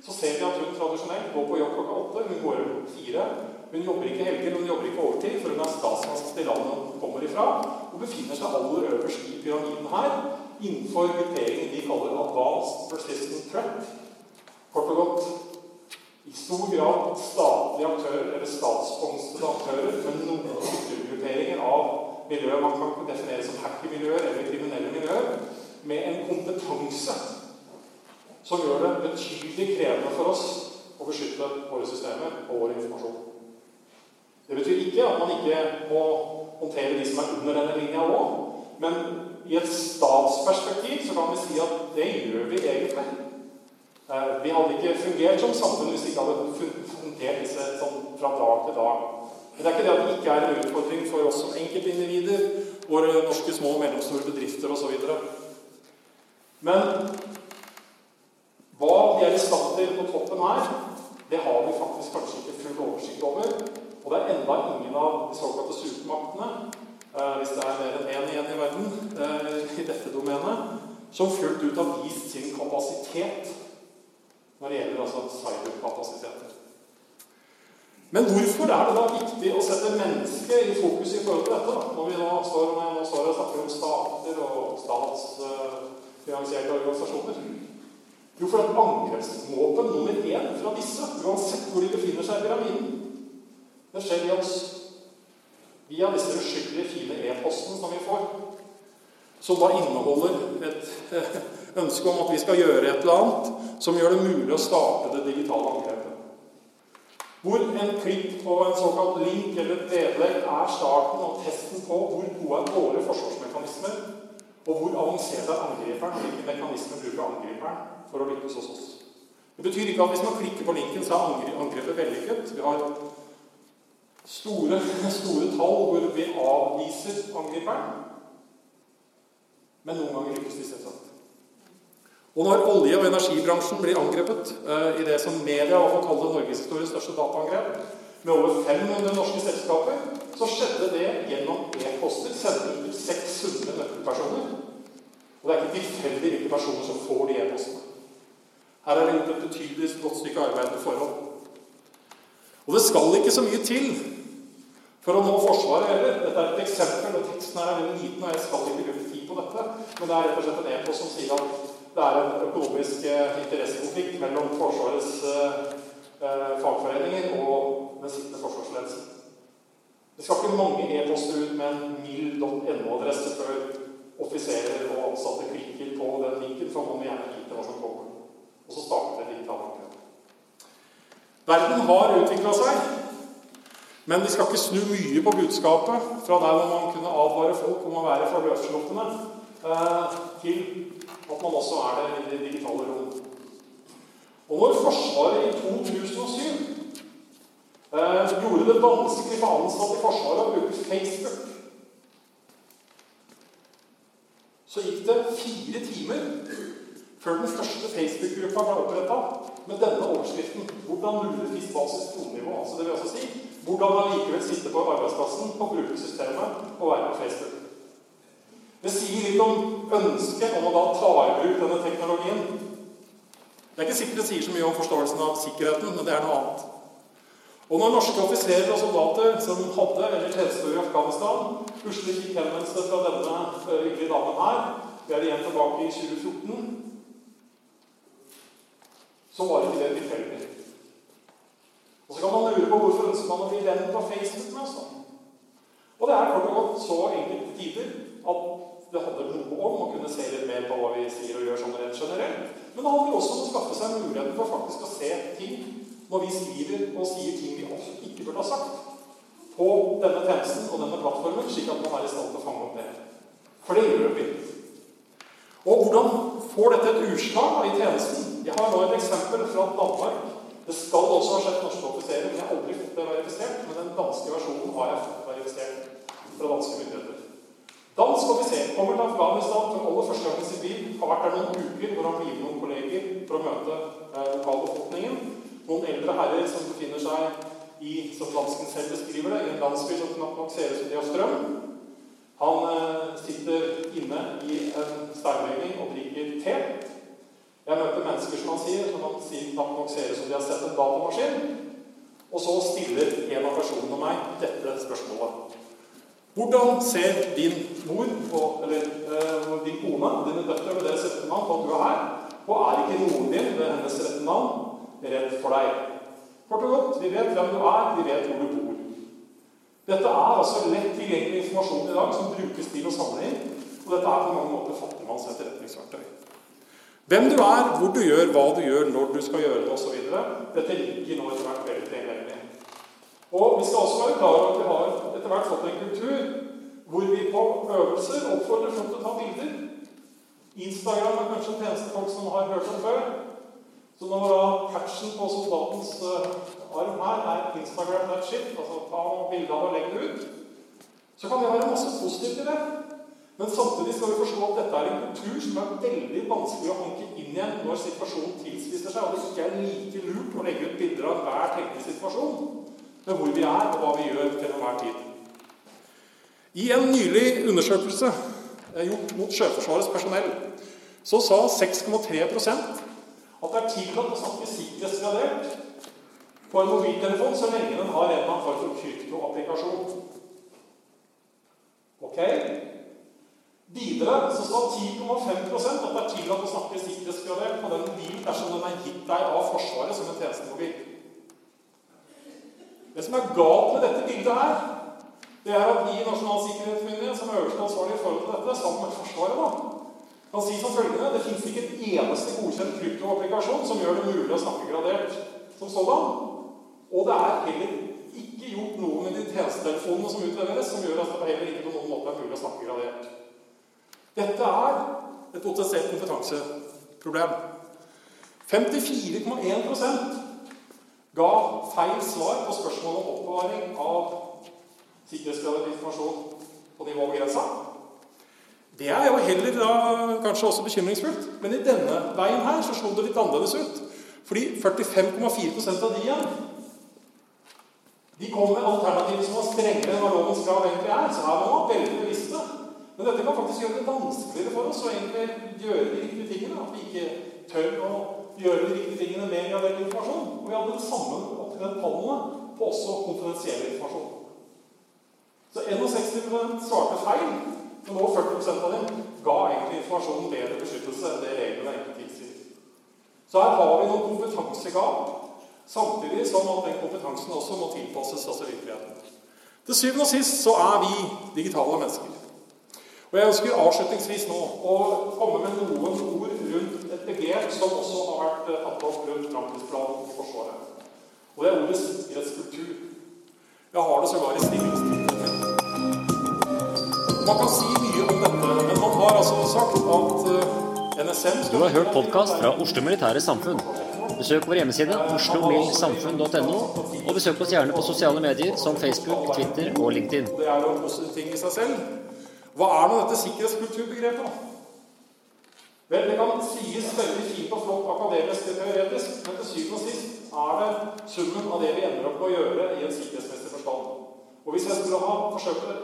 så ser vi at hun tradisjonelt går på jobb klokka åtte, hun går opp fire. Hun jobber ikke helger, hun jobber ikke overtid, for hun er statsansatt i landet hun kommer ifra, og befinner seg aller øverst i pyramiden her, innenfor grupperingen de kaller Advanced Persistent Threat. Kort og godt i stor grad statlige aktører, eller statssponsede aktører, men noen yttergrupperinger av miljøer man kan definere som hackermiljøer eller kriminelle miljøer, med en kompetanse som gjør det betydelig krevende for oss å beskytte våre systemer og vår informasjon. Det betyr ikke at man ikke må håndtere de som er under denne linja òg, men i et statsperspektiv så kan vi si at det gjør vi egentlig. Eh, vi hadde ikke fungert som samfunn hvis vi ikke hadde fundert disse sånn fra dag til dag. Men det er ikke det at det ikke er en utfordring for oss som enkeltindivider, våre norske små og mellomstore bedrifter osv. Men hva vi er i stand til på toppen her, det har vi faktisk kanskje ikke full oversikt over. Og det er enda ingen av de såkalte supermaktene, eh, hvis det er mer enn én igjen i verden eh, i dette domenet, som fullt ut har vist sin kapasitet når det gjelder altså cyberkapasiteter. Men hvorfor er det da viktig å sette mennesket i fokus i forhold til dette? Når vi nå står, nå står og snakker om stater og statsfinansierte organisasjoner. Jo, for at angrepsvåpen nummer én fra disse, uansett hvor de befinner seg i pyramiden, det skjer i oss via disse uskyldige, fine e-postene som vi får. Som da inneholder et ønske om at vi skal gjøre et eller annet som gjør det mulig å starte det digitale angrepet. Hvor en klikk på en såkalt link eller et vedlegg er starten og testen på hvor gode er våre forsvarsmekanismer, og hvor avansert er angriperen, hvilke mekanismer bruker angriperen for å lykkes hos oss. Det betyr ikke at hvis man klikker på linken, så er angrepet vellykket. Vi har store, store tall hvor vi avviser angriperen. Men noen ganger lykkes de selvsagt. Og når olje- og energibransjen blir angrepet eh, i det som media kaller Norges historiens største dataangrep, med over 500 norske selskaper, så skjedde det gjennom e-poster sendt ut til 600 nøkkelpersoner. Og det er ikke tilfeldig hvilke personer som får de e-postene. Her er det gjort et betydelig godt stykke arbeid på forhånd. Og det skal ikke så mye til for å nå Forsvaret heller. Dette er et eksempel, og teksten her er veldig liten, og jeg skal ikke bruke tid på dette. Men det er rett og slett en e-post som sier at det er en økonomisk eh, interessekonflikt mellom Forsvarets eh, fagforeninger og den sittende forsvarsledelsen. Det skal ikke mange e-poster ut med en mil.no-adresse før offiserer og ansatte klikker på den linken, for man må gjerne vite hva som kommer. Og så starter det digitale markedet. Verden har utvikla seg, men vi skal ikke snu mye på budskapet fra der hvor man kunne advare folk om å være fra løssluppne, eh, til at man også er det i det digitale rom. Og når Forsvaret i 2007 eh, gjorde det vanskelig for ansatte i Forsvaret å bruke Facebook, så gikk det fire timer før den første Facebook-gruppa ble oppretta med denne overskriften 'Hvordan lure FIS basis kronenivå'. Altså det vil altså si hvordan allikevel sitte på arbeidsplassen og bruke systemet og være på Facebook. Det sier litt om ønsket om å da ta i bruk denne teknologien. Det er ikke sikkert det sier så mye om forståelsen av sikkerheten, men det er noe annet. Og når norske offiserer og soldater som hadde eller tjenestegjorde i Afghanistan, plutselig fikk henvendelse fra denne hyggelige damen her, vi er igjen tilbake i 2014 så var ikke det tilfeldig. Og så kan man lure på hvorfor ønsker man å bli venn på Facebook med oss. Og det er kort og godt så enkelte tider at det handler noe om å kunne se litt mer på hva vi sier og gjør sånn rent generelt. Men det handler også om å skaffe seg muligheten for faktisk å se ting når vi skriver og sier ting vi også ikke burde ha sagt på denne tjenesten og denne plattformen, slik at man er i stand til å fange opp det. For det gjør vi. Og hvordan får dette et utslag i tjenesten? Jeg har nå et eksempel fra Danmark. Det skal også ha skjedd norske offiserer, men jeg har aldri fått det verifisert. Men den danske versjonen har jeg fått verifisert fra danske myndigheter. Dansk offiser kommer til Afghanistan for aller første gang i sitt liv. Har vært der noen uker hvor han blir med noen kolleger for å møte eh, lokalbefolkningen. Noen eldre herrer som befinner seg i, som dansken selv beskriver det, i en landsby som knapt nok ser ut som de har strøm. Han eh, sitter inne i en steinlegging og drikker te. Jeg møter mennesker som han sier, som han sier knapt nok ser ut som de har sett en datamaskin. Og så stiller en av personene meg dette spørsmålet. Hvordan ser din mor på, eller eh, din kone dine døtre ved deres rette navn på at du er her? Og er ikke moren din ved hennes rette navn redd for deg? Kort og godt, vi vet hvem du er, vi vet hvor du bor. Dette er altså lett tilgjengelig informasjon i dag som brukes til å samle inn. Og dette er på mange måter fattigmanns etterretningsverktøy. Hvem du er, hvor du gjør, hva du gjør, når du skal gjøre det osv. Dette ligger nå etter hvert veldig tilgjengelig. Og vi skal også være klar over at vi har etter hvert fått en kultur hvor vi på øvelser oppfordrer folk til å ta bilder. Instagram er kanskje en tjeneste folk som har hørt om før. Så når da patchen på soldatens uh, arm her er 'Instagram that shit', altså ta bilde av og legg det ut, så kan det være masse positivt i det. Men samtidig skal vi forstå at dette er en kultur som er veldig vanskelig å hanke inn igjen når situasjonen tilspisser seg, og det ikke er like lurt å legge ut bilder av hver tenkelig situasjon, men hvor vi er, og hva vi gjør til enhver tid. I en nylig undersøkelse gjort mot Sjøforsvarets personell så sa 6,3% at det er tillatt å snakke sikkerhetsgradert på en mobiltelefon så lenge den har en eller annen form for kryptoapplikasjon. Ok? Videre så skal 10,5% at det er tillatt å snakke sikkerhetsgradert på den mobilen dersom den er gitt deg av Forsvaret som en tjenestemobil. Det som er galt med dette bildet her, det er at vi i Nasjonal sikkerhetsmyndighet som øverste ansvarlig i forhold til dette, sammen med Forsvaret, da, kan si som følgende Det fins ikke en eneste godkjent kryptoapplikasjon som gjør det mulig å snakke gradert som sådan. Og det er heller ikke gjort noe med de tjenestetelefonene som utleveres, som gjør at det heller ikke på noen måte er mulig å snakke gradert. Dette er et potensielt kompetanseproblem. 54,1 ga feil svar på spørsmålet om oppbevaring av sikkerhetsgradert informasjon på nivå begrensa. Det er jo heller da kanskje også bekymringsfullt. Men i denne veien her så slo det litt annerledes ut. Fordi 45,4 av de igjen de kom med alternativer som var strengere enn hva lovens krav egentlig er. Så her var man veldig bevisste Men dette kan faktisk gjøre det vanskeligere for oss å egentlig gjøre de riktige tingene. At vi ikke tør å gjøre de riktige tingene med gradert informasjon. Og vi hadde det samme oppi den på også konfidensiell informasjon. Så 61 svarte feil, men nå 40% av dem ga egentlig informasjonen bedre beskyttelse enn det reglene egentlig tilsier. Så her har vi noen kompetansegap, samtidig som at den kompetansen også må tilpasses altså virkeligheten. Til syvende og sist så er vi digitale mennesker. Og Jeg ønsker avslutningsvis nå å komme med noen ord rundt et begrep som også har vært eh, tatt opp rundt langtidsplanen for Forsvaret. Og det er ordet sikkerhetskultur. Jeg har det sågar i stillingstittelen Man kan si mye om dette, men man har altså sagt at eh, NSM Du har hørt podkast fra Oslo Militære Samfunn. Besøk vår hjemmeside oslomildsamfunn.no, og besøk oss gjerne på sosiale medier som Facebook, Twitter og LinkedIn. Det er jo en positiv ting i seg selv. Hva er nå dette sikkerhetskulturbegrepet? Vel, Det kan sies veldig fint og flott akademisk og teoretisk, men til syvende og sist er det summen av det vi ender opp med å gjøre i en sikkerhetsmessig forstand. Og Hvis jeg skulle ha forsøkt å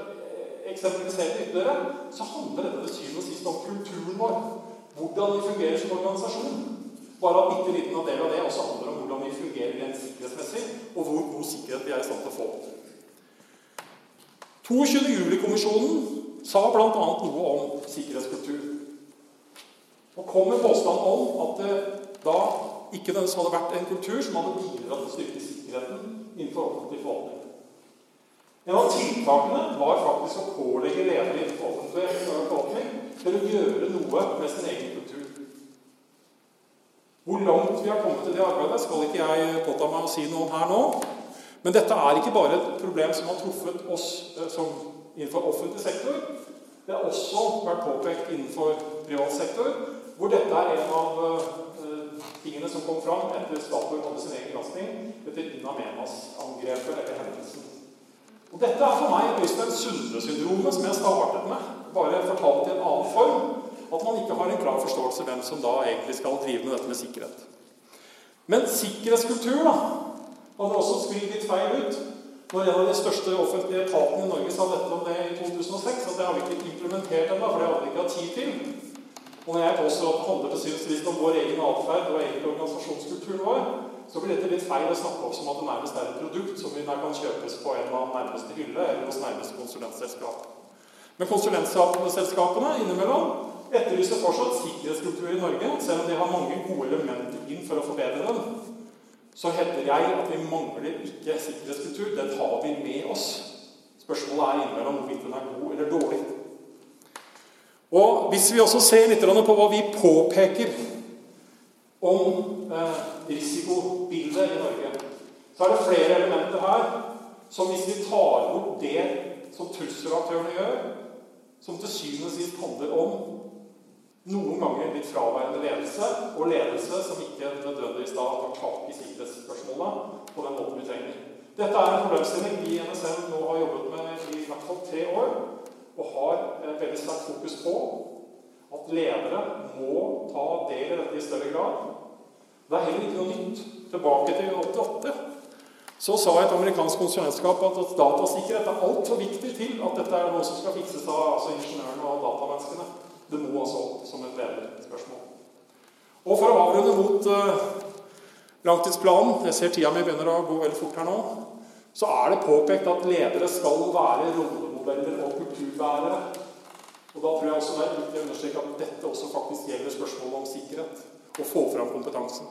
eksemplifisere det ytterligere, så handler dette til syvende og sist om kulturen vår. Hvordan vi fungerer som organisasjon. Bare at bitte liten del av det også handler om hvordan vi fungerer rent sikkerhetsmessig, og hvor god sikkerhet vi er i stand til å få. 22. juli-kommisjonen sa bl.a. noe om sikkerhetskultur. Og kom med påstand om at det da ikke nødvendigvis hadde vært en kultur som hadde bidratt til å styrke sikkerheten innenfor offentlig forvaltning. En av tiltakene var faktisk å pålegge ledere innenfor offentlig forvaltning til å gjøre noe med sin egen kultur. Hvor langt vi har kommet i det arbeidet, skal ikke jeg påta meg å si noe om her nå. Men dette er ikke bare et problem som har truffet oss eh, som innenfor offentlig sektor. Det har også vært påpekt innenfor privat sektor, hvor dette er en av uh, tingene som kom fram etter Statoil hadde sin egen gransking etter Inna Menas-angrepet eller hendelsen. Og Dette er for meg Øystein Sunde-syndromet, som jeg startet med, bare fortalt i en annen form. At man ikke har en klar forståelse hvem som da egentlig skal drive med dette med sikkerhet. Men sikkerhetskultur da, hadde også sklidd litt feil ut. Når en av de største offentlige etatene i Norge sa dette om det i 2006, at det har vi ikke implementert ennå, for det hadde vi ikke hatt tid til. Og når jeg påstår at det handler til syvende og sist om vår egen atferd og egen organisasjonskulturen vår, så blir dette litt feil å snakke opp som at det nærmest er et produkt som vi kan kjøpes på en av nærmeste hylle eller hos nærmeste konsulentselskap. Men konsulentselskapene innimellom etterlyser fortsatt sikkerhetskultur i Norge, selv om de har mange gode elementer inn for å forbedre den så hevder jeg at vi mangler ikke sikkerhetskultur. Den har vi med oss. Spørsmålet er innimellom hvorvidt den er god eller dårlig. Og Hvis vi også ser litt på hva vi påpeker om eh, risikobildet i Norge, så er det flere elementer her som hvis vi tar bort det som trusselaktørene gjør, som til syvende og sist handler om noen ganger litt fraværende ledelse, og ledelse som ikke nødvendigvis da tar tak i sikkerhetsspørsmålet på den måten vi trenger. Dette er en problemstilling vi i NSM nå har jobbet med i hvert fall tre år, og har veldig sterkt fokus på at ledere må ta del i dette i større grad. Det er heller ikke noe nytt. Tilbake til 88 så sa et amerikansk konsulentskap at datasikkerhet er altfor viktig til at dette er noe som skal fikses av altså ingeniørene og datamenneskene. Det må altså opp som et lederspørsmål. Og for å avrunde mot uh, langtidsplanen Jeg ser tida mi begynner å gå veldig fort her nå. Så er det påpekt at ledere skal være rollemodeller og kulturbærere. Og da tror jeg også det er viktig å understreke at dette også faktisk gjelder spørsmålet om sikkerhet. Og få fram kompetansen.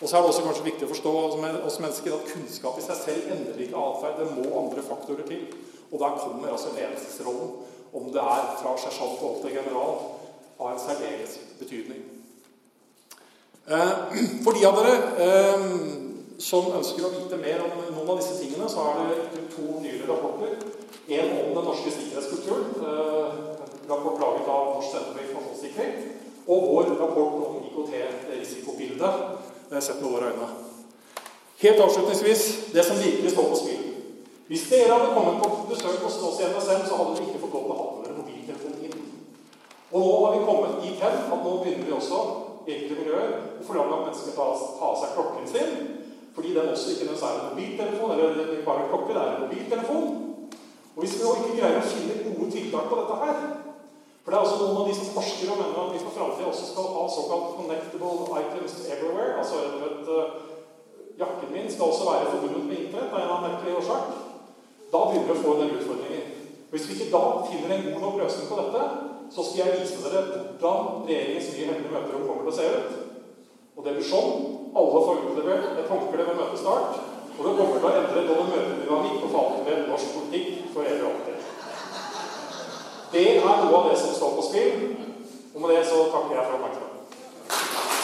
Og så er det også kanskje viktig å forstå oss mennesker at kunnskap i seg selv endrer ikke atferd. Det må andre faktorer til. Og der kommer altså ledelsesrollen om det er fra sersjant opp til general, har en særdeles betydning. Eh, for de av dere eh, som ønsker å vite mer om noen av disse tingene, så er det to nyere rapporter. En om den norske sikkerhetskulturen, eh, rapport laget av Norsk senter for informasjonssikring, og vår rapport om IKT-risikobildet sett med våre øyne. Helt avslutningsvis det som virkelig står på spill. Hvis dere hadde kommet på besøk hos oss i NSM, så hadde dere ikke fått lov til å ha med mobiltelefonen inn. Og nå har vi kommet dit hen at nå begynner vi også enkelte miljøer å forlange at mennesker tar av seg klokken sin. Fordi den også ikke er en mobiltelefon, eller ikke bare en klokke, det er en mobiltelefon. Og hvis vi nå ikke greier å finne gode tiltak på dette her, For det er også noen av de som forsker og mener at vi for framtida også skal ha såkalt connectable items everywhere. Altså rett og uh, Jakken min skal også være forbundet med Internett av en eller annen merkelig årsak. Da begynner vi å få en del utfordringer. Hvis vi ikke da finner en god nok løsning på dette, så skal jeg vise dere hvordan regjeringens nye hemmelige møterom kommer til å se ut. Og det blir sånn. Alle får utlevert et håndkle ved møtestart. Og det kommer til å endre både møtedynamikk og faglighet norsk politikk for evig og alltid. Det er noe av det som står på spill. Og med det så takker jeg for oppmerksomheten.